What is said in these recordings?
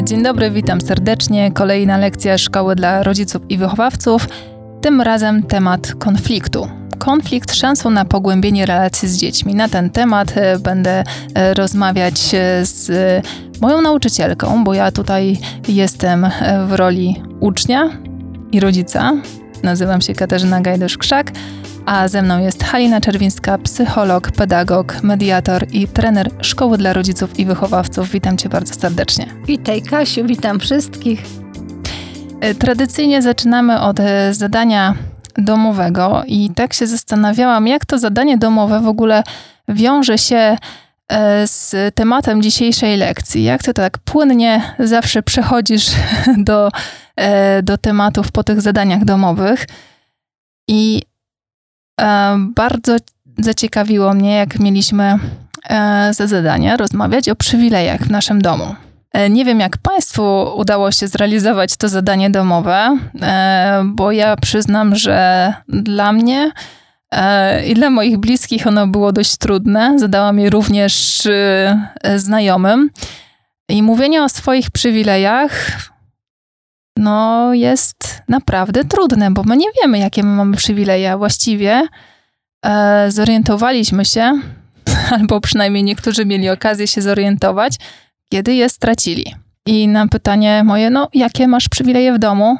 Dzień dobry, witam serdecznie. Kolejna lekcja szkoły dla rodziców i wychowawców. Tym razem temat konfliktu. Konflikt szansą na pogłębienie relacji z dziećmi. Na ten temat e, będę e, rozmawiać e, z moją nauczycielką, bo ja tutaj jestem w roli ucznia i rodzica. Nazywam się Katarzyna Gajdosz-Krzak a ze mną jest Halina Czerwińska, psycholog, pedagog, mediator i trener Szkoły dla Rodziców i Wychowawców. Witam Cię bardzo serdecznie. Witaj Kasiu, witam wszystkich. E, tradycyjnie zaczynamy od e, zadania domowego i tak się zastanawiałam, jak to zadanie domowe w ogóle wiąże się e, z tematem dzisiejszej lekcji. Jak ty tak płynnie zawsze przechodzisz do, do tematów po tych zadaniach domowych. I bardzo zaciekawiło mnie, jak mieliśmy e, za zadanie rozmawiać o przywilejach w naszym domu. E, nie wiem, jak Państwu udało się zrealizować to zadanie domowe, bo ja przyznam, że dla mnie i dla moich bliskich ono było dość trudne. Zadałam je również znajomym. I mówienie o swoich przywilejach no jest naprawdę trudne, bo my nie wiemy, jakie my mamy przywileje. Właściwie e, zorientowaliśmy się, albo przynajmniej niektórzy mieli okazję się zorientować, kiedy je stracili. I na pytanie moje, no jakie masz przywileje w domu?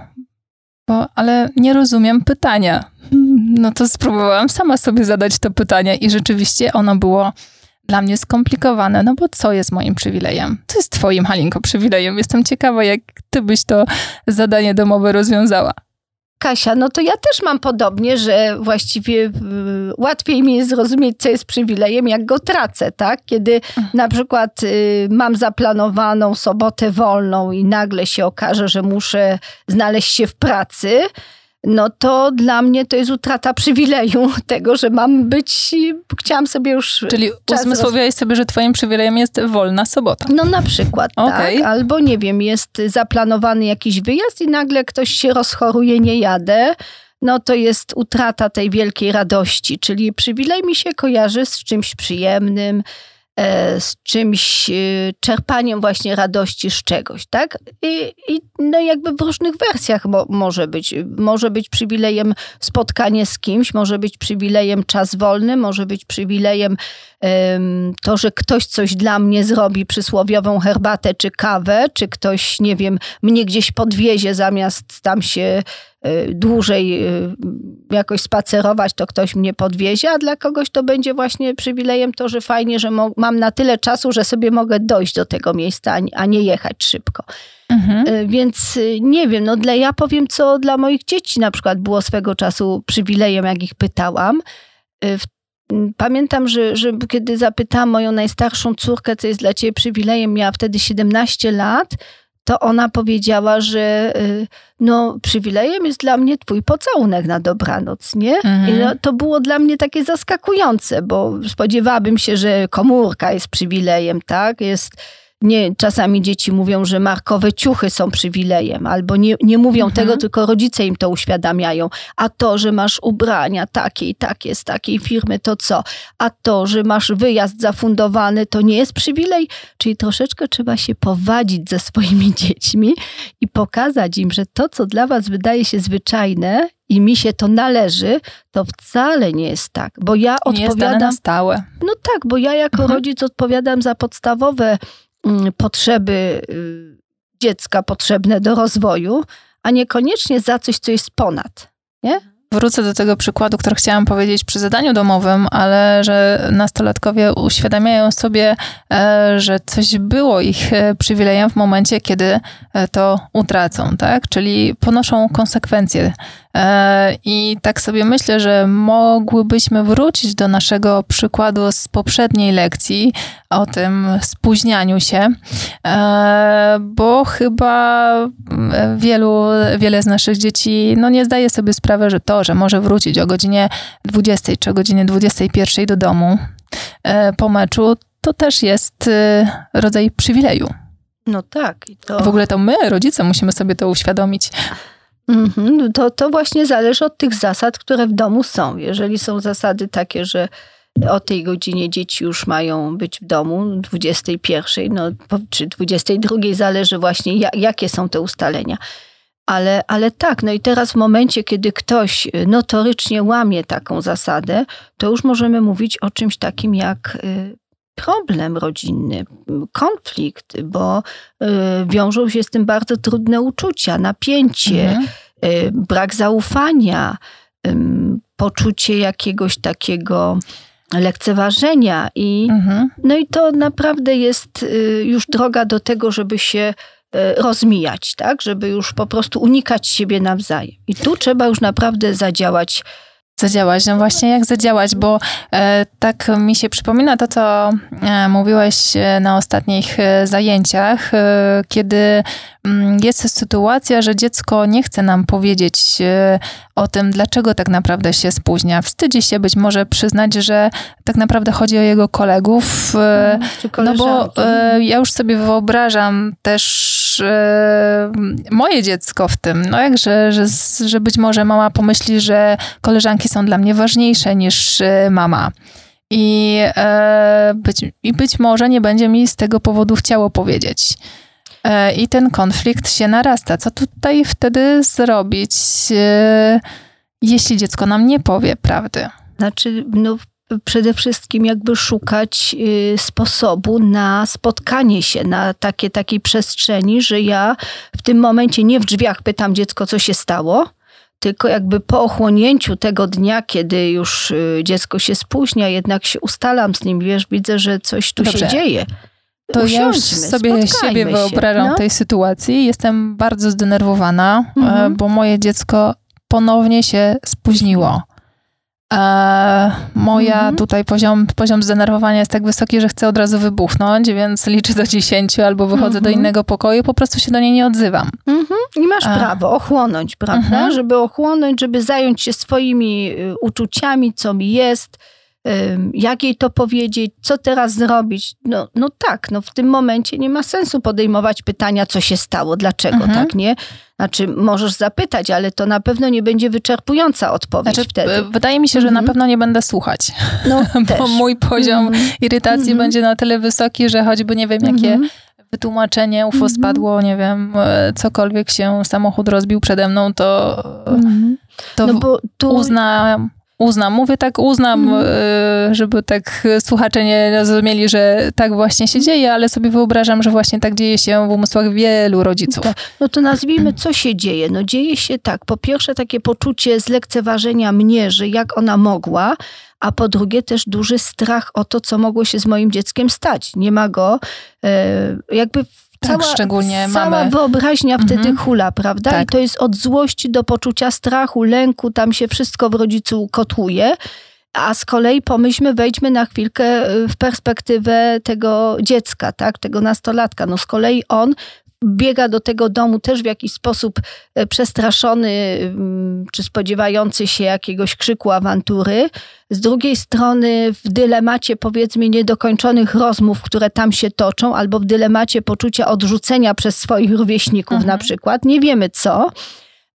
Bo, ale nie rozumiem pytania. No to spróbowałam sama sobie zadać to pytanie i rzeczywiście ono było dla mnie skomplikowane, no bo co jest moim przywilejem? Co jest twoim, Halinko, przywilejem? Jestem ciekawa, jak ty byś to zadanie domowe rozwiązała. Kasia, no to ja też mam podobnie, że właściwie y, łatwiej mi jest zrozumieć, co jest przywilejem, jak go tracę, tak? Kiedy mhm. na przykład y, mam zaplanowaną sobotę wolną i nagle się okaże, że muszę znaleźć się w pracy, no to dla mnie to jest utrata przywileju tego, że mam być, chciałam sobie już... Czyli uzmysłowiałeś roz... sobie, że twoim przywilejem jest wolna sobota. No na przykład, okay. tak. Albo nie wiem, jest zaplanowany jakiś wyjazd i nagle ktoś się rozchoruje, nie jadę no to jest utrata tej wielkiej radości, czyli przywilej mi się kojarzy z czymś przyjemnym, z czymś, e, czerpaniem właśnie radości z czegoś, tak? I, i no jakby w różnych wersjach mo, może być. Może być przywilejem spotkanie z kimś, może być przywilejem czas wolny, może być przywilejem to, że ktoś coś dla mnie zrobi, przysłowiową herbatę czy kawę, czy ktoś, nie wiem, mnie gdzieś podwiezie zamiast tam się Y, dłużej y, jakoś spacerować, to ktoś mnie podwiezie, a dla kogoś to będzie właśnie przywilejem to, że fajnie, że mam na tyle czasu, że sobie mogę dojść do tego miejsca, a nie jechać szybko. Mhm. Y, więc nie wiem, no dla ja powiem, co dla moich dzieci na przykład było swego czasu przywilejem, jak ich pytałam. Pamiętam, że, że kiedy zapytałam moją najstarszą córkę, co jest dla ciebie przywilejem, miała wtedy 17 lat, to ona powiedziała, że y, no, przywilejem jest dla mnie twój pocałunek na dobranoc, nie? Mhm. I no, to było dla mnie takie zaskakujące, bo spodziewałabym się, że komórka jest przywilejem, tak? Jest nie, czasami dzieci mówią, że markowe ciuchy są przywilejem, albo nie, nie mówią mhm. tego, tylko rodzice im to uświadamiają. A to, że masz ubrania takie i takie z takiej firmy, to co? A to, że masz wyjazd zafundowany, to nie jest przywilej? Czyli troszeczkę trzeba się powadzić ze swoimi dziećmi i pokazać im, że to, co dla was wydaje się zwyczajne i mi się to należy, to wcale nie jest tak, bo ja nie odpowiadam... Jest na stałe. No tak, bo ja jako mhm. rodzic odpowiadam za podstawowe potrzeby y, dziecka potrzebne do rozwoju, a niekoniecznie za coś, co jest ponad. Nie? Wrócę do tego przykładu, który chciałam powiedzieć przy zadaniu domowym, ale że nastolatkowie uświadamiają sobie, e, że coś było ich e, przywilejem w momencie, kiedy e, to utracą, tak? Czyli ponoszą konsekwencje I tak sobie myślę, że mogłybyśmy wrócić do naszego przykładu z poprzedniej lekcji o tym spóźnianiu się, e, bo chyba wielu, wiele z naszych dzieci no nie zdaje sobie sprawy, że to, że może wrócić o godzinie 20 czy o godzinie 21 do domu e, po meczu, to też jest rodzaj przywileju. No tak. I to... W ogóle to my, rodzice, musimy sobie to uświadomić. Mhm, to, to właśnie zależy od tych zasad, które w domu są. Jeżeli są zasady takie, że o tej godzinie dzieci już mają być w domu, 21, no, czy 22, zależy właśnie jakie są te ustalenia. Ale, ale tak, no i teraz w momencie, kiedy ktoś notorycznie łamie taką zasadę, to już możemy mówić o czymś takim jak y, problem rodzinny, konflikt, bo y, wiążą się z tym bardzo trudne uczucia, napięcie, mhm. Y, brak zaufania, poczucie jakiegoś takiego lekceważenia i mhm. no i to naprawdę jest już droga do tego, żeby się rozmijać, tak? Żeby już po prostu unikać siebie nawzajem. I tu trzeba już naprawdę zadziałać zadziałać? No właśnie, jak zadziałać? Bo e, tak mi się przypomina to, co e, mówiłeś e, na ostatnich e, zajęciach, e, kiedy mm, jest sytuacja, że dziecko nie chce nam powiedzieć e, o tym, dlaczego tak naprawdę się spóźnia. Wstydzi się być może przyznać, że tak naprawdę chodzi o jego kolegów. Mhm, no bo ja już sobie wyobrażam też moje dziecko w tym, no jak, że, że, że być może mama pomyśli, że koleżanki są dla mnie ważniejsze niż e, mama. I, e, być, I być może nie będzie mi z tego powodu chciało powiedzieć. E, I ten konflikt się narasta. Co tutaj wtedy zrobić, jeśli dziecko nam nie powie prawdy? Znaczy, no, przede wszystkim jakby szukać sposobu na spotkanie się, na takie, takiej przestrzeni, że ja w tym momencie nie w drzwiach pytam dziecko, co się stało, tylko jakby po ochłonięciu tego dnia, kiedy już y, dziecko się spóźnia, jednak się ustalam z nim, wiesz, widzę, że coś tu Dobrze. się dzieje. To Usiądźmy, ja już sobie siebie wyobrażam no. tej sytuacji. Jestem bardzo zdenerwowana, e, mhm. bo moje dziecko ponownie się spóźniło. E, moja mhm. tutaj poziom, poziom zdenerwowania jest tak wysoki, że chcę od razu wybuchnąć, więc liczę do 10 albo wychodzę mhm. do innego pokoju, po prostu się do niej nie odzywam. Mhm. I masz A. prawo ochłonąć, prawda? Mhm. Żeby ochłonąć, żeby zająć się swoimi y, uczuciami, co mi jest, jak jej to powiedzieć, co teraz zrobić. No, no tak, no w tym momencie nie ma sensu podejmować pytania, co się stało, dlaczego, mhm. tak, nie? Znaczy, możesz zapytać, ale to na pewno nie będzie wyczerpująca odpowiedź znaczy, wtedy. Wydaje mi się, że mhm. na pewno nie będę słuchać. No, bo mój poziom mhm. irytacji mhm. będzie na tyle wysoki, że choćby nie wiem, jakie mhm. wytłumaczenie UFO spadło, nie wiem, e, cokolwiek się samochód rozbił przede mną, to, to no tu... uznam uznam. Mówię tak, uznam, mm. żeby tak słuchacze nie zrozumieli, że tak właśnie się dzieje, ale sobie wyobrażam, że właśnie tak dzieje się w umysłach wielu rodziców. Tak. No to nazwijmy, co się dzieje. No dzieje się tak, po pierwsze takie poczucie zlekceważenia mnie, że jak ona mogła, a po drugie też duży strach o to, co mogło się z moim dzieckiem stać. Nie ma go, e, tak, szczególnie cała mamy... wyobraźnia wtedy mhm. hula, prawda? Tak. I to jest od złości do poczucia strachu, lęku, tam się wszystko w rodzicu kotłuje. A z kolei pomyślmy, wejdźmy na chwilkę y, w perspektywę tego dziecka, tak, tego nastolatka. No z kolei on biega do tego domu też w jakiś sposób e, przestraszony, mm, czy spodziewający się jakiegoś krzyku awantury. Z drugiej strony w dylemacie powiedzmy niedokończonych rozmów, które tam się toczą, albo w dylemacie poczucia odrzucenia przez swoich rówieśników mhm. na przykład. Nie wiemy co.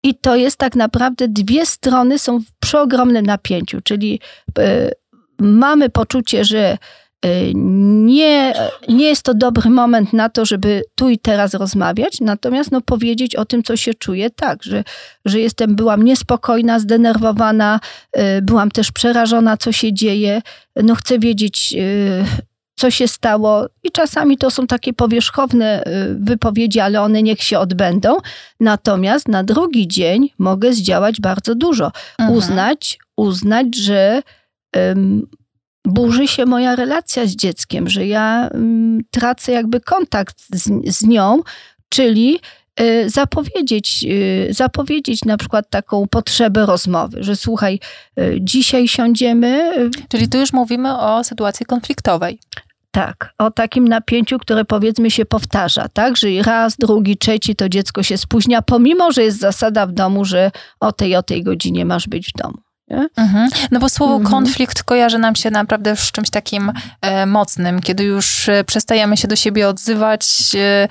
I to jest tak naprawdę dwie strony są w przeogromnym napięciu, czyli y, mamy poczucie, że nie, nie jest to dobry moment na to, żeby tu i teraz rozmawiać, natomiast no, powiedzieć o tym, co się czuję, tak, że, że jestem, byłam niespokojna, zdenerwowana, y, byłam też przerażona, co się dzieje, no chcę wiedzieć, y, co się stało i czasami to są takie powierzchowne wypowiedzi, ale one niech się odbędą. Natomiast na drugi dzień mogę zdziałać bardzo dużo. Mhm. Uznać, uznać, że burzy się moja relacja z dzieckiem, że ja mm, tracę jakby kontakt z, z nią, czyli y, zapowiedzieć, y, zapowiedzieć na przykład taką potrzebę rozmowy, że słuchaj, y, dzisiaj siądziemy. Czyli tu już mówimy o sytuacji konfliktowej. Tak, o takim napięciu, które powiedzmy się powtarza, tak? Że raz, drugi, trzeci to dziecko się spóźnia, pomimo, że jest zasada w domu, że o tej, o tej godzinie masz być w domu. Mhm. No bo słowo mhm. konflikt kojarzy nam się naprawdę z czymś takim e, mocnym, kiedy już e, przestajemy się do siebie odzywać e,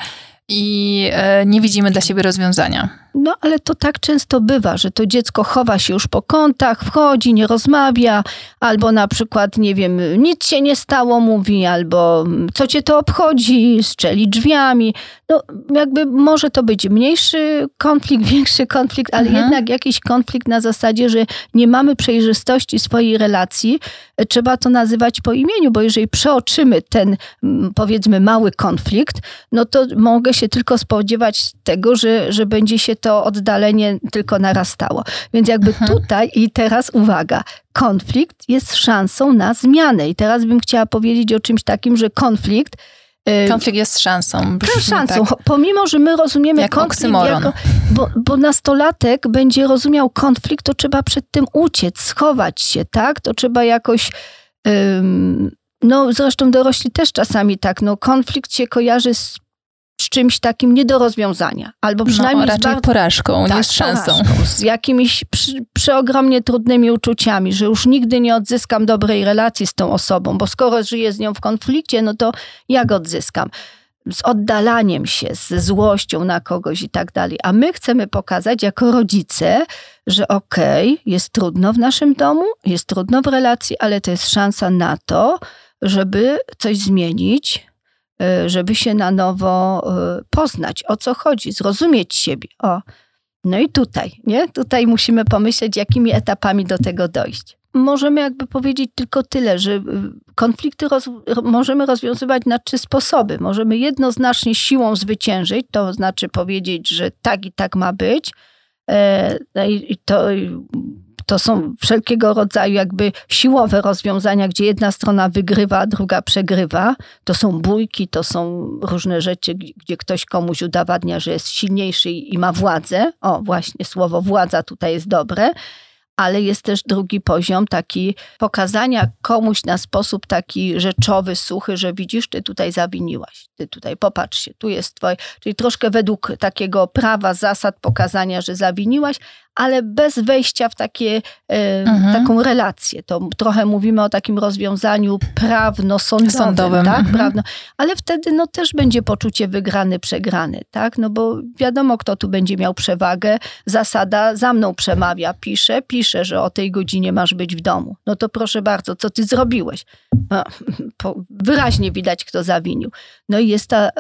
i e, nie widzimy dla siebie rozwiązania. No ale to tak często bywa, że to dziecko chowa się już po kątach, wchodzi, nie rozmawia, albo na przykład, nie wiem, nic się nie stało, mówi, albo co cię to obchodzi, strzeli drzwiami. No jakby może to być mniejszy konflikt, większy konflikt, ale mhm. jednak jakiś konflikt na zasadzie, że nie mamy przejrzystości swojej relacji, trzeba to nazywać po imieniu, bo jeżeli przeoczymy ten, powiedzmy, mały konflikt, no to mogę się tylko spodziewać tego, że, że będzie się to oddalenie tylko narastało. Więc jakby mhm. tutaj i teraz uwaga, konflikt jest szansą na zmianę. I teraz bym chciała powiedzieć o czymś takim, że konflikt y, Konflikt jest szansą. Jest szansą, tak. pomimo, że my rozumiemy jak konflikt jako, bo, bo nastolatek będzie rozumiał konflikt, to trzeba przed tym uciec, schować się, tak? To trzeba jakoś um, no zresztą dorośli też czasami tak, no konflikt się kojarzy z z czymś takim nie do rozwiązania. Albo no, przynajmniej no, raczej z bardzo, porażką, tak, nie z szansą. Porażką, z jakimiś przy, przeogromnie trudnymi uczuciami, że już nigdy nie odzyskam dobrej relacji z tą osobą, bo skoro żyję z nią w konflikcie, no to jak odzyskam? Z oddalaniem się, ze złością na kogoś i tak dalej. A my chcemy pokazać jako rodzice, że okej, okay, jest trudno w naszym domu, jest trudno w relacji, ale to jest szansa na to, żeby coś zmienić, żeby się na nowo y, poznać, o co chodzi, zrozumieć siebie. O. No i tutaj, nie? Tutaj musimy pomyśleć, jakimi etapami do tego dojść. Możemy jakby powiedzieć tylko tyle, że y, konflikty roz, możemy rozwiązywać na trzy sposoby. Możemy jednoznacznie siłą zwyciężyć, to znaczy powiedzieć, że tak i tak ma być. E, I to to są wszelkiego rodzaju jakby siłowe rozwiązania, gdzie jedna strona wygrywa, druga przegrywa. To są bójki, to są różne rzeczy, gdzie ktoś komuś udowadnia, że jest silniejszy i ma władzę. O, właśnie słowo władza tutaj jest dobre ale jest też drugi poziom taki pokazania komuś na sposób taki rzeczowy, suchy, że widzisz, ty tutaj zawiniłaś, ty tutaj popatrz się, tu jest twoje, czyli troszkę według takiego prawa, zasad pokazania, że zawiniłaś, ale bez wejścia w takie, e, mhm. taką relację. To trochę mówimy o takim rozwiązaniu prawno-sądowym, Sądowym. tak? Mhm. Prawno. Ale wtedy no, też będzie poczucie wygrany, przegrany, tak? No bo wiadomo, kto tu będzie miał przewagę. Zasada za mną przemawia, pisze, pisze, że o tej godzinie masz być w domu. No to proszę bardzo, co ty zrobiłeś? Wyraźnie widać, kto zawinił. No i jest ta e,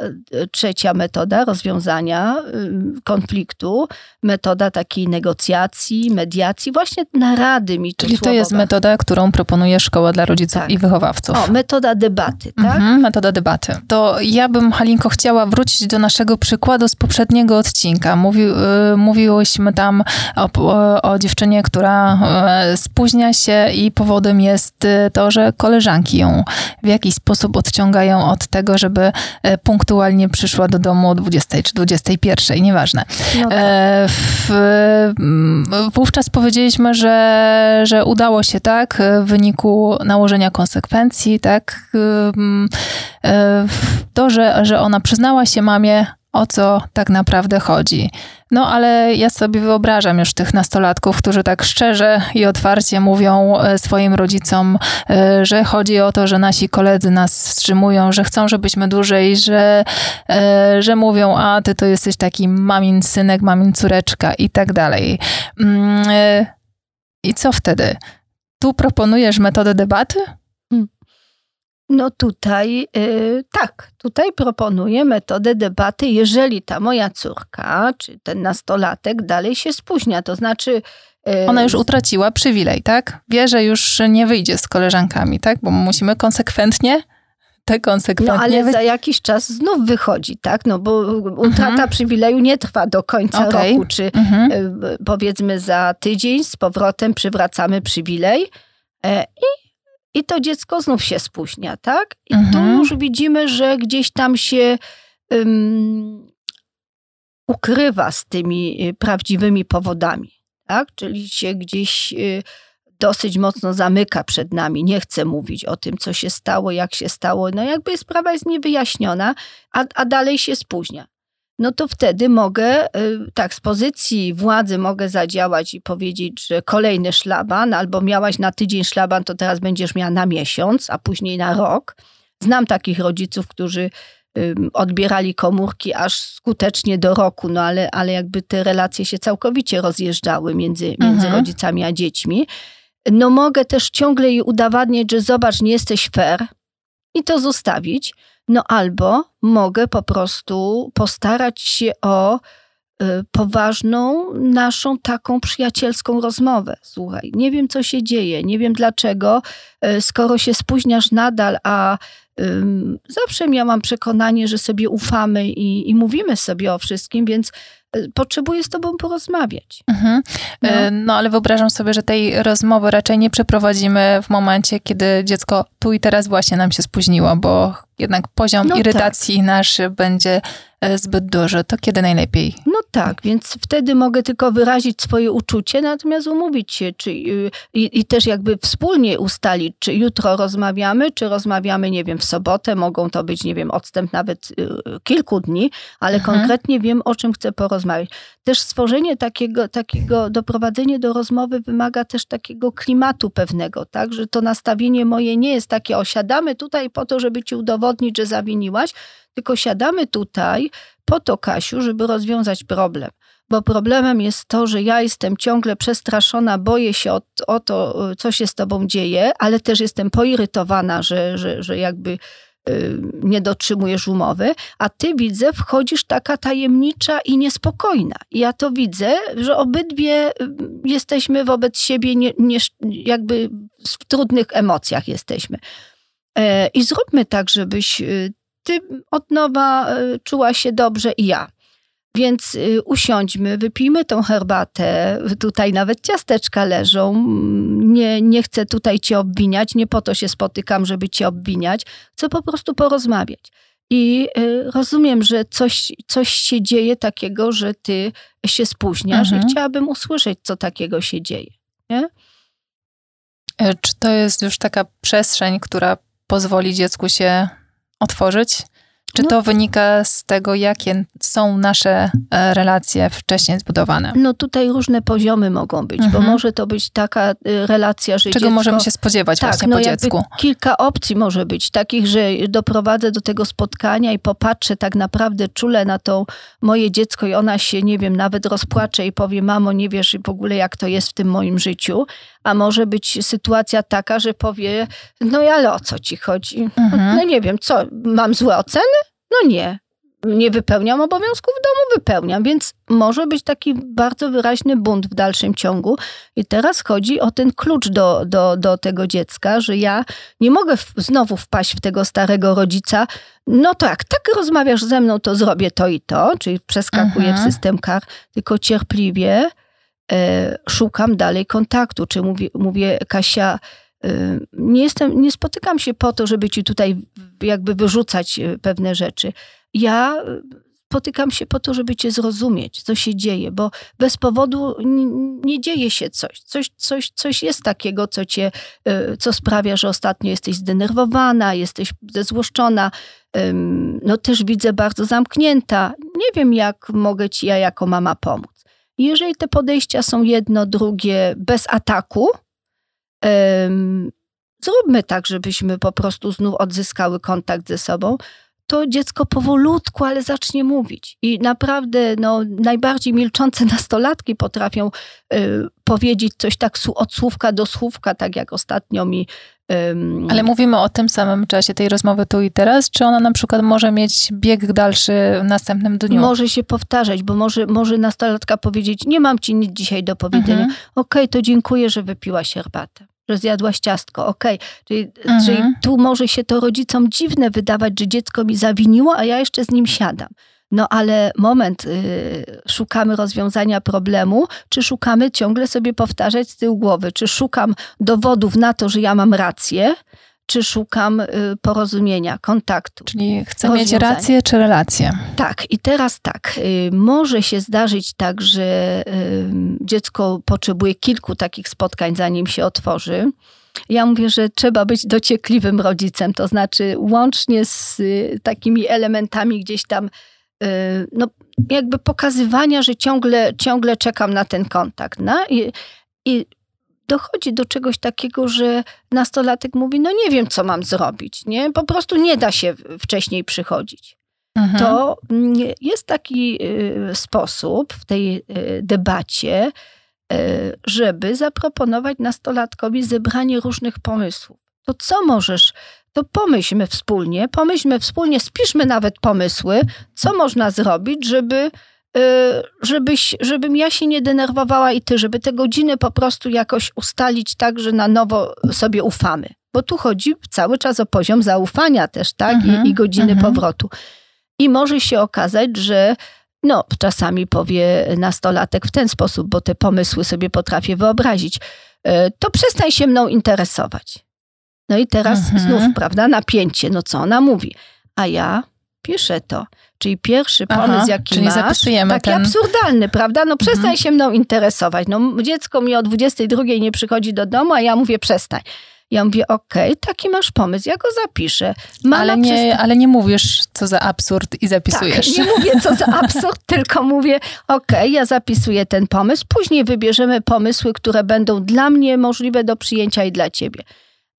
trzecia metoda rozwiązania y, konfliktu, metoda takiej negocjacji, mediacji, właśnie narady mi Czyli to jest metoda, którą proponuje Szkoła dla Rodziców tak. i Wychowawców. O, metoda debaty, tak? Mhm, metoda debaty. To ja bym, Halinko, chciała wrócić do naszego przykładu z poprzedniego odcinka. Mówi, yy, mówiłyśmy tam o, o, o dziewczynie, która yy, spóźnia się i powodem jest y, to, że koleżanki ją w jakiś sposób odciągają od tego, żeby y, punktualnie przyszła do domu o 20 czy 21, nieważne. No tak. e, w, wówczas powiedzieliśmy, że, że udało się, tak, w wyniku nałożenia konsekwencji, tak, e, to, że, że ona przyznała się mamie, o co tak naprawdę chodzi. No ale ja sobie wyobrażam już tych nastolatków, którzy tak szczerze i otwarcie mówią e, swoim rodzicom, e, że chodzi o to, że nasi koledzy nas wstrzymują, że chcą, żebyśmy dłużej, że, e, że mówią, a ty to jesteś taki mamin synek, mamin córeczka i tak dalej. Mm, I co wtedy? Tu proponujesz metodę debaty? No tutaj yy, tak, tutaj proponuję metodę debaty, jeżeli ta moja córka, czy ten nastolatek dalej się spóźnia, to znaczy... Yy, Ona już utraciła przywilej, tak? Wie, że już nie wyjdzie z koleżankami, tak? Bo musimy konsekwentnie te konsekwentnie... No ale za jakiś czas znów wychodzi, tak? No bo utrata mhm. przywileju nie trwa do końca okay. roku, czy mhm. Y, powiedzmy za tydzień z powrotem przywracamy przywilej e, i i to dziecko znów się spóźnia, tak? I mhm. tu już widzimy, że gdzieś tam się um, ukrywa z tymi y, prawdziwymi powodami, tak? Czyli się gdzieś y, dosyć mocno zamyka przed nami, nie chce mówić o tym, co się stało, jak się stało. No jakby sprawa jest niewyjaśniona, a, a dalej się spóźnia no to wtedy mogę, y, tak, z pozycji władzy mogę zadziałać i powiedzieć, że kolejny szlaban, albo miałaś na tydzień szlaban, to teraz będziesz miała na miesiąc, a później na rok. Znam takich rodziców, którzy odbierali komórki aż skutecznie do roku, no ale, ale jakby te relacje się całkowicie rozjeżdżały między, między mhm. rodzicami a dziećmi. No mogę też ciągle jej udowadniać, że zobacz, nie jesteś fair i to zostawić. No albo mogę po prostu postarać się o y, poważną, naszą taką przyjacielską rozmowę. Słuchaj, nie wiem co się dzieje, nie wiem dlaczego, y, skoro się spóźniasz nadal, a zawsze miałam przekonanie, że sobie ufamy i, i mówimy sobie o wszystkim, więc potrzebuję z tobą porozmawiać. Mhm. No. no. ale wyobrażam sobie, że tej rozmowy raczej nie przeprowadzimy w momencie, kiedy dziecko tu i teraz właśnie nam się spóźniło, bo jednak poziom no irytacji tak. nasz będzie e, zbyt duży, to kiedy najlepiej? No tak, więc wtedy mogę tylko wyrazić swoje uczucie, natomiast umówić się czy, y, i, i, też jakby wspólnie ustalić, czy jutro rozmawiamy, czy rozmawiamy, nie wiem, w sobotę, mogą to być, nie wiem, odstęp nawet y, kilku dni, ale mhm. konkretnie wiem, o czym chcę porozmawiać. Też stworzenie takiego, takiego, doprowadzenie do rozmowy wymaga też takiego klimatu pewnego, tak, że to nastawienie moje nie jest takie, osiadamy tutaj po to, żeby ci udowodnić, że zawiniłaś, tylko siadamy tutaj po to, Kasiu, żeby rozwiązać problem. Bo problemem jest to, że ja jestem ciągle przestraszona, boję się o, o to, co się z tobą dzieje, ale też jestem poirytowana, że, że, że jakby y, nie dotrzymujesz umowy, a ty widzę, wchodzisz taka tajemnicza i niespokojna. Ja to widzę, że obydwie y, jesteśmy wobec siebie, nie, nie, jakby w trudnych emocjach jesteśmy. E, I zróbmy tak, żebyś y, ty od nowa y, czuła się dobrze i ja. Więc y, usiądźmy, wypijmy tą herbatę. Tutaj nawet ciasteczka leżą. Nie, nie chcę tutaj cię obwiniać, nie po to się spotykam, żeby cię obwiniać. Chcę po prostu porozmawiać. I rozumiem, że coś, coś się dzieje takiego, że ty się spóźniasz mhm. i chciałabym usłyszeć, co takiego się dzieje. Nie? E, czy to jest już taka przestrzeń, która pozwoli dziecku się otworzyć? Czy no, to wynika z tego, jakie są nasze e, relacje wcześniej zbudowane? No tutaj różne poziomy mogą być, mhm. bo może to być taka y, relacja, że Czego dziecko, możemy się spodziewać tak, właśnie no po dziecku? Kilka opcji może być, takich, że doprowadzę do tego spotkania i popatrzę tak naprawdę czule na to moje dziecko i ona się, nie wiem, nawet rozpłacze i powie, mamo, nie wiesz w ogóle jak to jest w tym moim życiu. A może być sytuacja taka, że powie, no ale o co ci chodzi? Mhm. No nie wiem, co, mam złe oceny? No nie. Nie wypełniam obowiązków w domu, wypełniam, więc może być taki bardzo wyraźny bunt w dalszym ciągu. I teraz chodzi o ten klucz do, do, do tego dziecka, że ja nie mogę w, znowu wpaść w tego starego rodzica. No to jak tak rozmawiasz ze mną, to zrobię to i to, czyli przeskakuję mhm. w system kar, tylko cierpliwie e, szukam dalej kontaktu. Czy mówię, mówię Kasia, nie, jestem, nie spotykam się po to, żeby ci tutaj jakby wyrzucać e, pewne rzeczy. Ja e, spotykam się po to, żeby cię zrozumieć, co się dzieje, bo bez powodu nie dzieje się coś. Coś, coś, coś jest takiego, co cię, e, co sprawia, że ostatnio jesteś zdenerwowana, jesteś zezłoszczona. No też widzę bardzo zamknięta. Nie wiem, jak mogę ci ja jako mama pomóc. Jeżeli te podejścia są jedno, drugie, bez ataku, zróbmy tak, żebyśmy po prostu znów odzyskały kontakt ze sobą, to dziecko powolutku, ale zacznie mówić. I naprawdę no, najbardziej milczące nastolatki potrafią y, powiedzieć coś tak od słówka do słówka, tak jak ostatnio mi. ale mówimy o tym samym czasie tej rozmowy tu i teraz, czy ona na przykład może mieć bieg dalszy w następnym dniu? Może się powtarzać, bo może, może nastolatka powiedzieć, nie mam ci nic dzisiaj do powiedzenia. Mhm. Okej, okay, to dziękuję, że wypiłaś herbatę że zjadłaś ciastko, okej. Okay. Czyli, mhm. czyli tu może się to rodzicom dziwne wydawać, że dziecko mi zawiniło, a ja jeszcze z nim siadam. No ale moment, yy, szukamy rozwiązania problemu, czy szukamy ciągle sobie powtarzać z tyłu głowy, czy szukam dowodów na to, że ja mam rację, czy szukam y, porozumienia, kontaktu. Czyli chcę mieć rację czy relację? Tak, i teraz tak. Y, może się zdarzyć tak, że y, dziecko potrzebuje kilku takich spotkań, zanim się otworzy. Ja mówię, że trzeba być dociekliwym rodzicem, to znaczy łącznie z takimi elementami gdzieś tam, no jakby pokazywania, że ciągle, ciągle czekam na ten kontakt. No? I, i dochodzi do czegoś takiego, że nastolatek mówi, no nie wiem, co mam zrobić, nie? Po prostu nie da się wcześniej przychodzić. mhm. to jest taki y, sposób w tej y, debacie, y, żeby zaproponować nastolatkowi zebranie różnych pomysłów. To co możesz to pomyślmy wspólnie, pomyślmy wspólnie, spiszmy nawet pomysły, co można zrobić, żeby, żebyś, żebym ja się nie denerwowała i ty, żeby te godziny po prostu jakoś ustalić tak, że na nowo sobie ufamy. Bo tu chodzi cały czas o poziom zaufania też, tak? I, mhm, i godziny mhm. powrotu. I może się okazać, że no, czasami powie nastolatek w ten sposób, bo te pomysły sobie potrafię wyobrazić. E, to przestań się mną interesować. No i teraz mhm. znów, prawda, napięcie. No co ona mówi? A ja piszę to. Czyli pierwszy pomysł, Aha, jaki czyli masz, zapisujemy taki ten... absurdalny, prawda? No przestań mhm. się mną interesować. No dziecko mi o 22 nie przychodzi do domu, a ja mówię przestań. Ja mówię, okej, okay, taki masz pomysł, ja go zapiszę. ale, nie, ale nie mówisz, co za absurd i zapisujesz. Tak, nie mówię, co za absurd, tylko mówię, okej, okay, ja zapisuję ten pomysł, później wybierzemy pomysły, które będą dla mnie możliwe do przyjęcia i dla ciebie.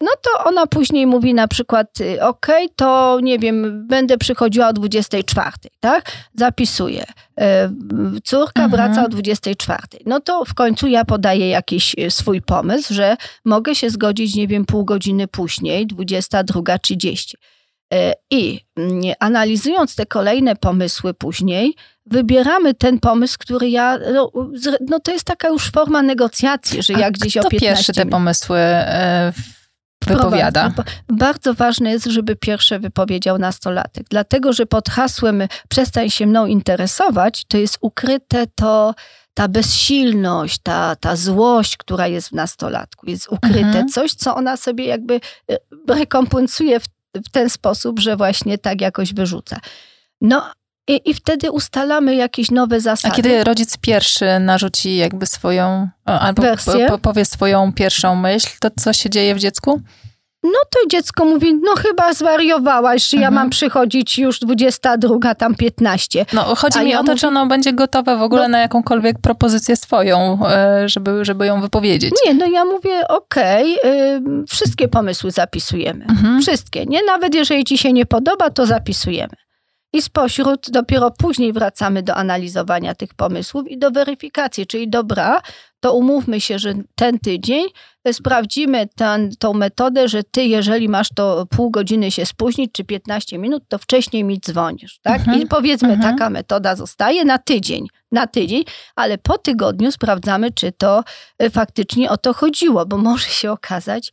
No to ona później mówi na przykład, y, ok, to nie wiem, będę przychodziła o 24, tak? Zapisuję. E, córka mhm. wraca o 24. No to w końcu ja podaję jakiś y, swój pomysł, że mogę się zgodzić, nie wiem, pół godziny później, 22.30. E, I mm, analizując te kolejne pomysły później, wybieramy ten pomysł, który ja. No, no to jest taka już forma negocjacji, że jak gdzieś kto o 15 pierwszy te pomysły e, wypowiada. Bardzo ważne jest, żeby pierwsze wypowiedział nastolatek, dlatego że pod hasłem przestań się mną interesować, to jest ukryte to ta bezsilność, ta, ta złość, która jest w nastolatku, jest ukryte mhm. coś, co ona sobie jakby e, rekompensuje w, w ten sposób, że właśnie tak jakoś wyrzuca. No, i, I wtedy ustalamy jakieś nowe zasady. A kiedy rodzic pierwszy narzuci jakby swoją, albo po, powie swoją pierwszą myśl, to co się dzieje w dziecku? No to dziecko mówi, no chyba zwariowałaś, że mhm. ja mam przychodzić już 22, tam 15. No chodzi A mi ja o to, mówię, czy ono będzie gotowe w ogóle no, na jakąkolwiek propozycję swoją, e, żeby, żeby ją wypowiedzieć. Nie, no ja mówię, okej, okay, wszystkie pomysły zapisujemy. Mhm. Wszystkie, nie? Nawet jeżeli ci się nie podoba, to zapisujemy. I spośród dopiero później wracamy do analizowania tych pomysłów i do weryfikacji, czyli dobra, to umówmy się, że ten tydzień sprawdzimy ten, tą metodę, że ty, jeżeli masz to pół godziny się spóźnić, czy 15 minut, to wcześniej mi dzwonisz, tak? Mhm. I powiedzmy, mhm. taka metoda zostaje na tydzień, na tydzień, ale po tygodniu sprawdzamy, czy to e, faktycznie o to chodziło, bo może się okazać,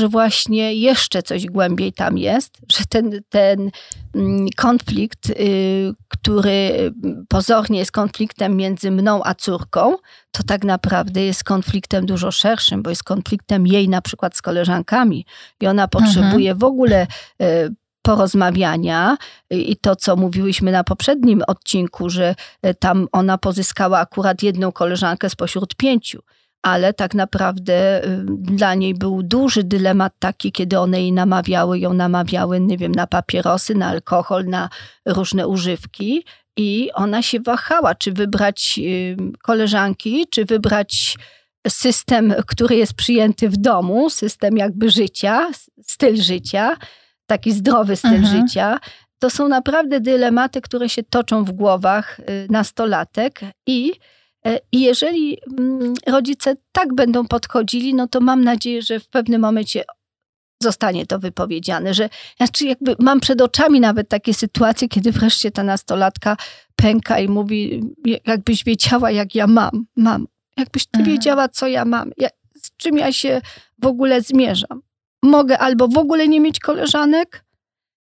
że właśnie jeszcze coś głębiej tam jest, że ten, ten mm, konflikt, y, który pozornie jest konfliktem między mną a córką, to tak naprawdę jest konfliktem dużo szerszym, bo jest konfliktem jej na przykład z koleżankami i ona potrzebuje mhm. w ogóle y, porozmawiania i to, co mówiłyśmy na poprzednim odcinku, że y, tam ona pozyskała akurat jedną koleżankę spośród pięciu ale tak naprawdę y, dla niej był duży dylemat taki, kiedy one jej namawiały, ją namawiały, nie wiem, na papierosy, na alkohol, na różne używki i ona się wahała, czy wybrać y, koleżanki, czy wybrać system, który jest przyjęty w domu, system jakby życia, styl życia, taki zdrowy styl mhm. życia. To są naprawdę dylematy, które się toczą w głowach y, nastolatek i I jeżeli mm, rodzice tak będą podchodzili, no to mam nadzieję, że w pewnym momencie zostanie to wypowiedziane, że znaczy jakby mam przed oczami nawet takie sytuacje, kiedy wreszcie ta nastolatka pęka i mówi, jakbyś wiedziała, jak ja mam, mam. Jakbyś ty mhm. wiedziała, co ja mam, jak, z czym ja się w ogóle zmierzam. Mogę albo w ogóle nie mieć koleżanek,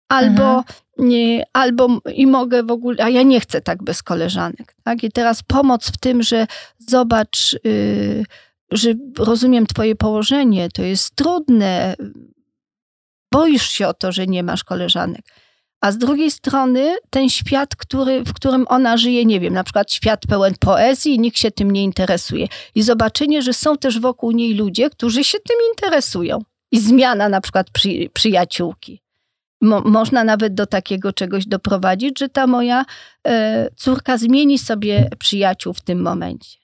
albo mhm nie, albo i mogę w ogóle, a ja nie chcę tak bez koleżanek. Tak? I teraz pomoc w tym, że zobacz, yy, że rozumiem twoje położenie, to jest trudne, boisz się o to, że nie masz koleżanek. A z drugiej strony ten świat, który, w którym ona żyje, nie wiem, na przykład świat pełen poezji, nikt się tym nie interesuje. I zobaczenie, że są też wokół niej ludzie, którzy się tym interesują. I zmiana na przykład przy, przyjaciółki. Mo można nawet do takiego czegoś doprowadzić, że ta moja e, córka zmieni sobie przyjaciół w tym momencie.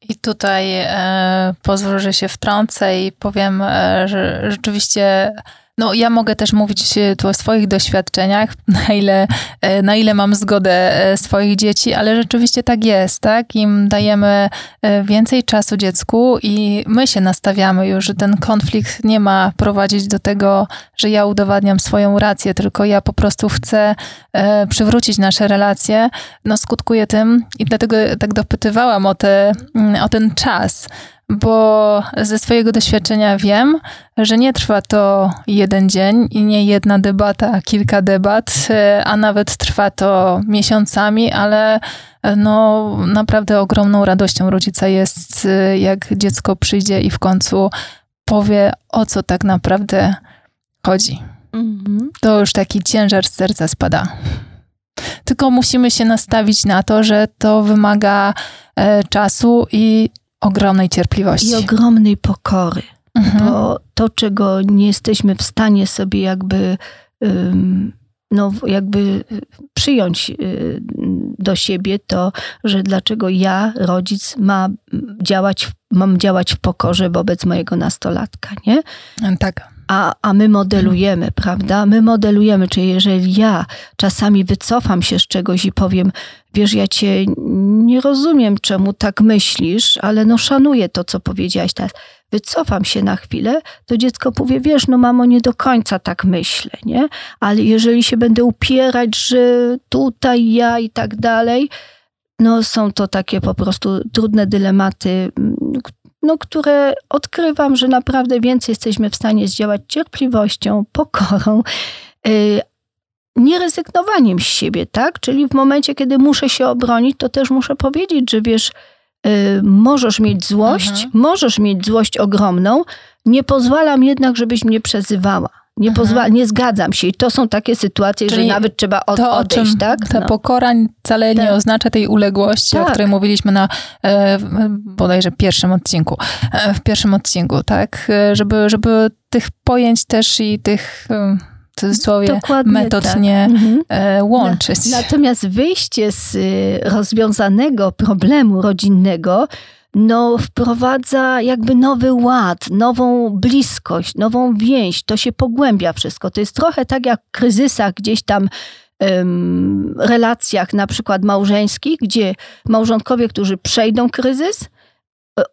I tutaj e, pozwolę, że się wtrącę i powiem, e, że rzeczywiście No, ja mogę też mówić e, tu o swoich doświadczeniach, na ile, e, na ile mam zgodę e, swoich dzieci, ale rzeczywiście tak jest, tak? Im dajemy więcej czasu dziecku i my się nastawiamy już, że ten konflikt nie ma prowadzić do tego, że ja udowadniam swoją rację, tylko ja po prostu chcę przywrócić nasze relacje, no skutkuje tym i dlatego tak dopytywałam o, te, mm, o ten czas, bo ze swojego doświadczenia wiem, że nie trwa to jeden dzień i nie jedna debata, a kilka debat, a nawet trwa to miesiącami, ale no naprawdę ogromną radością rodzica jest, jak dziecko przyjdzie i w końcu powie, o co tak naprawdę chodzi. Mhm. To już taki ciężar z serca spada. Tylko musimy się nastawić na to, że to wymaga e, czasu i ogromnej cierpliwości. I ogromnej pokory. Mhm. Bo to, czego nie jesteśmy w stanie sobie jakby, no, jakby przyjąć y, do siebie, to, że dlaczego ja, rodzic, ma działać, mam działać w pokorze wobec mojego nastolatka, nie? Tak a, a my modelujemy, prawda? My modelujemy, czyli jeżeli ja czasami wycofam się z czegoś i powiem, wiesz, ja cię nie rozumiem, czemu tak myślisz, ale no szanuję to, co powiedziałaś teraz. Wycofam się na chwilę, to dziecko powie, wiesz, no mamo, nie do końca tak myślę, nie? Ale jeżeli się będę upierać, że tutaj ja i tak dalej, no są to takie po prostu trudne dylematy, no, które odkrywam, że naprawdę więcej jesteśmy w stanie zdziałać cierpliwością, pokorą, yy, nierezygnowaniem z siebie, tak? Czyli w momencie, kiedy muszę się obronić, to też muszę powiedzieć, że wiesz, yy, możesz mieć złość, mhm. możesz mieć złość ogromną, nie pozwalam jednak, żebyś mnie przezywała. Nie, pozwala, nie zgadzam się. I to są takie sytuacje, Czyli że nawet trzeba od, to, odejść, tak? Ta no. pokora wcale tak. nie oznacza tej uległości, tak. o której mówiliśmy na e, bodajże pierwszym odcinku. E, w pierwszym odcinku, tak? E, żeby, żeby tych pojęć też i tych cudzysłowie Dokładnie metod tak. nie mhm. E, łączyć. Natomiast wyjście z rozwiązanego problemu rodzinnego no, wprowadza jakby nowy ład, nową bliskość, nową więź. To się pogłębia wszystko. To jest trochę tak jak w kryzysach gdzieś tam um, relacjach na przykład małżeńskich, gdzie małżonkowie, którzy przejdą kryzys,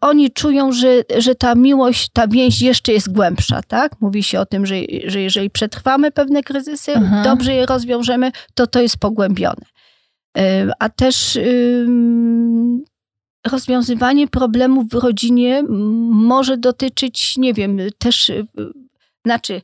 oni czują, że, że ta miłość, ta więź jeszcze jest głębsza, tak? Mówi się o tym, że, że jeżeli przetrwamy pewne kryzysy, mhm. dobrze je rozwiążemy, to to jest pogłębione. A też rozwiązywanie problemów w rodzinie może dotyczyć, nie wiem, też, y, znaczy,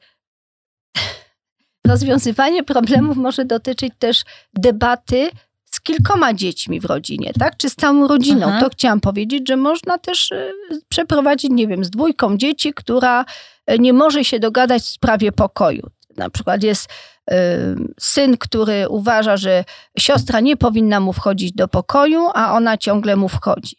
rozwiązywanie problemów może dotyczyć też debaty z kilkoma dziećmi w rodzinie, tak? Czy z całą rodziną. Aha. To chciałam powiedzieć, że można też y, przeprowadzić, nie wiem, z dwójką dzieci, która y, nie może się dogadać w sprawie pokoju. Na przykład jest syn, który uważa, że siostra nie powinna mu wchodzić do pokoju, a ona ciągle mu wchodzi.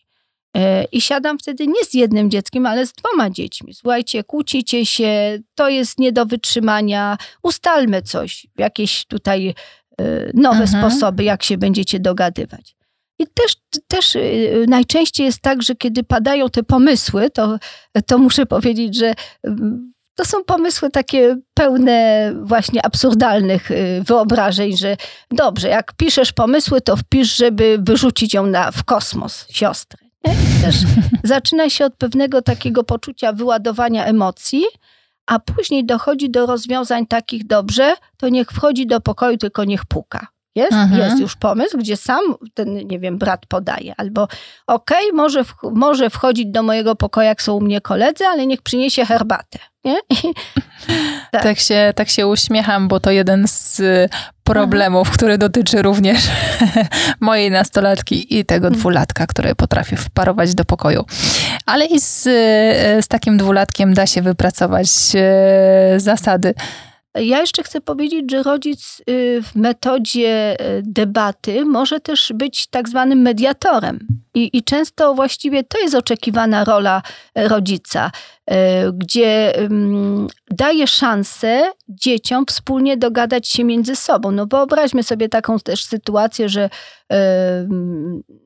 E, I siadam wtedy nie z jednym dzieckiem, ale z dwoma dziećmi. Słuchajcie, kłócicie się, to jest nie do wytrzymania, ustalmy coś, jakieś tutaj e, nowe mhm. sposoby, jak się będziecie dogadywać. I też, też najczęściej jest tak, że kiedy padają te pomysły, to, to muszę powiedzieć, że to są pomysły takie pełne właśnie absurdalnych y, wyobrażeń, że dobrze, jak piszesz pomysły, to wpisz, żeby wyrzucić ją na, w kosmos, siostrę. I też zaczyna się od pewnego takiego poczucia wyładowania emocji, a później dochodzi do rozwiązań takich dobrze, to niech wchodzi do pokoju, tylko niech puka. Jest, mhm. jest już pomysł, gdzie sam ten, nie wiem, brat podaje. Albo okej, okay, może, może wchodzić do mojego pokoju, jak są u mnie koledzy, ale niech przyniesie herbatę. Nie? tak. tak. się, tak się uśmiecham, bo to jeden z y, problemów, Aha. który dotyczy również mojej nastolatki i tego mhm. dwulatka, który potrafi wparować do pokoju. Ale i z, y, z takim dwulatkiem da się wypracować y, zasady ja jeszcze chcę powiedzieć, że rodzic y, w metodzie y, debaty może też być tak zwanym mediatorem. I, I, często właściwie to jest oczekiwana rola rodzica. E, gdzie daje szansę dzieciom wspólnie dogadać się między sobą. No wyobraźmy sobie taką też sytuację, że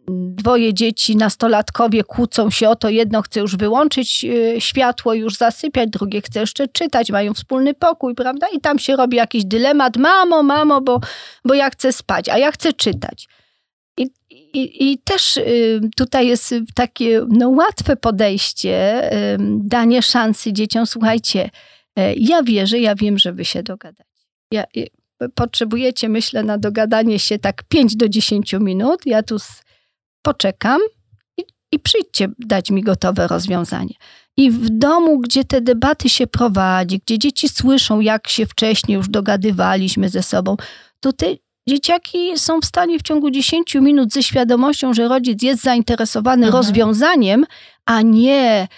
dwoje dzieci, nastolatkowie kłócą się o to, jedno chce już wyłączyć e, światło, już zasypiać, drugie chce jeszcze czytać, mają wspólny pokój, prawda? I tam się robi jakiś dylemat, mamo, mamo, bo, bo ja chcę spać, a ja chcę czytać. I, i, też y, tutaj jest takie no, łatwe podejście, danie szansy dzieciom. Słuchajcie, ja wierzę, ja wiem, że wy się dogadacie. Ja, potrzebujecie, myślę, na dogadanie się tak 5 do 10 minut. Ja tu poczekam i, i przyjdźcie dać mi gotowe rozwiązanie. I w domu, gdzie te debaty się prowadzi, gdzie dzieci słyszą, jak się wcześniej już dogadywaliśmy ze sobą, to te dzieciaki są w stanie w ciągu 10 minut ze świadomością, że rodzic jest zainteresowany mhm. rozwiązaniem, a nie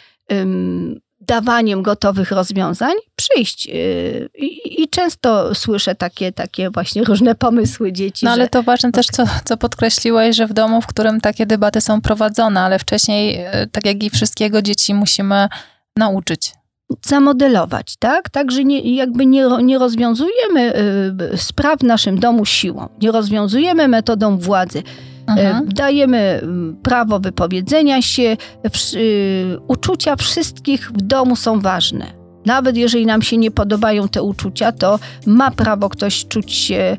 dawaniem gotowych rozwiązań, przyjść. Y, I, często słyszę takie, takie właśnie różne pomysły dzieci. No ale że... to ważne też, co, co podkreśliłeś, że w domu, w którym takie debaty są prowadzone, ale wcześniej, y, tak jak i wszystkiego, dzieci musimy nauczyć zamodelować, tak? Także nie, jakby nie, nie rozwiązujemy y, spraw w naszym domu siłą, nie rozwiązujemy metodą władzy. Mhm. Y, dajemy mm, prawo wypowiedzenia się, y, uczucia wszystkich w domu są ważne. Nawet jeżeli nam się nie podobają te uczucia, to ma prawo ktoś czuć się,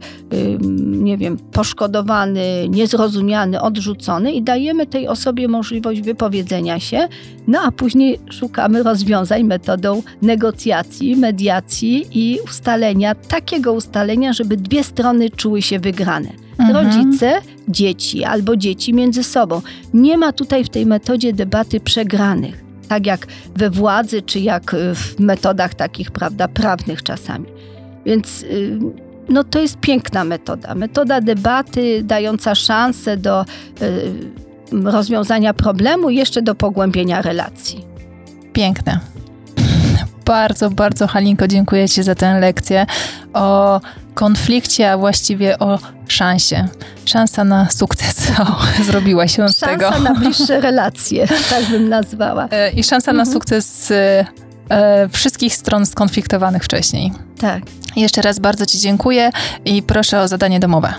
nie wiem, poszkodowany, niezrozumiany, odrzucony i dajemy tej osobie możliwość wypowiedzenia się, no a później szukamy rozwiązań metodą negocjacji, mediacji i ustalenia, takiego ustalenia, żeby dwie strony czuły się wygrane. Mhm. Rodzice, dzieci albo dzieci między sobą. Nie ma tutaj w tej metodzie debaty przegranych tak jak we władzy, czy jak w metodach takich, prawda, prawnych czasami. Więc y, no, to jest piękna metoda. Metoda debaty dająca szansę do y, rozwiązania problemu jeszcze do pogłębienia relacji. Piękne. Bardzo, bardzo Halinko dziękuję Ci za tę lekcję o konflikcie, a właściwie o szansie. Szansa na sukces. O, zrobiła się szansa z tego. Szansa na bliższe relacje, tak bym nazwała. E, I szansa mhm. na sukces e, wszystkich stron skonfliktowanych wcześniej. Tak. Jeszcze raz bardzo Ci dziękuję i proszę o zadanie domowe.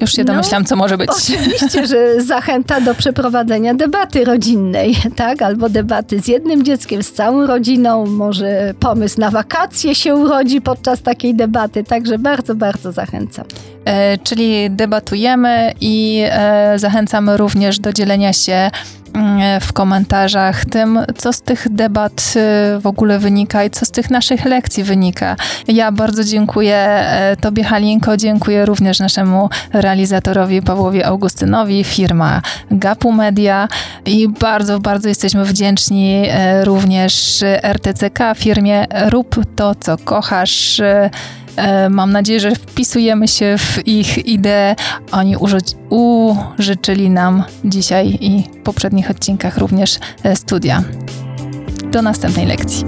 Już się no, domyślam, co może być. Oczywiście, że zachęta do przeprowadzenia debaty rodzinnej, tak? Albo debaty z jednym dzieckiem, z całą rodziną. Może pomysł na wakacje się urodzi podczas takiej debaty. Także bardzo, bardzo zachęcam. E, czyli debatujemy i e, zachęcamy również do dzielenia się Mm, w komentarzach tym, co z tych debat y, w ogóle wynika i co z tych naszych lekcji wynika. Ja bardzo dziękuję e, Tobie, Halinko, dziękuję również naszemu realizatorowi Pawłowi Augustynowi, firma Gapu Media i bardzo, bardzo jesteśmy wdzięczni e, również RTCK, firmie Rób to, co kochasz. E, mam nadzieję, że wpisujemy się w ich ideę. Oni użyczyli nam dzisiaj i w poprzednich odcinkach również e, studia. Do następnej lekcji.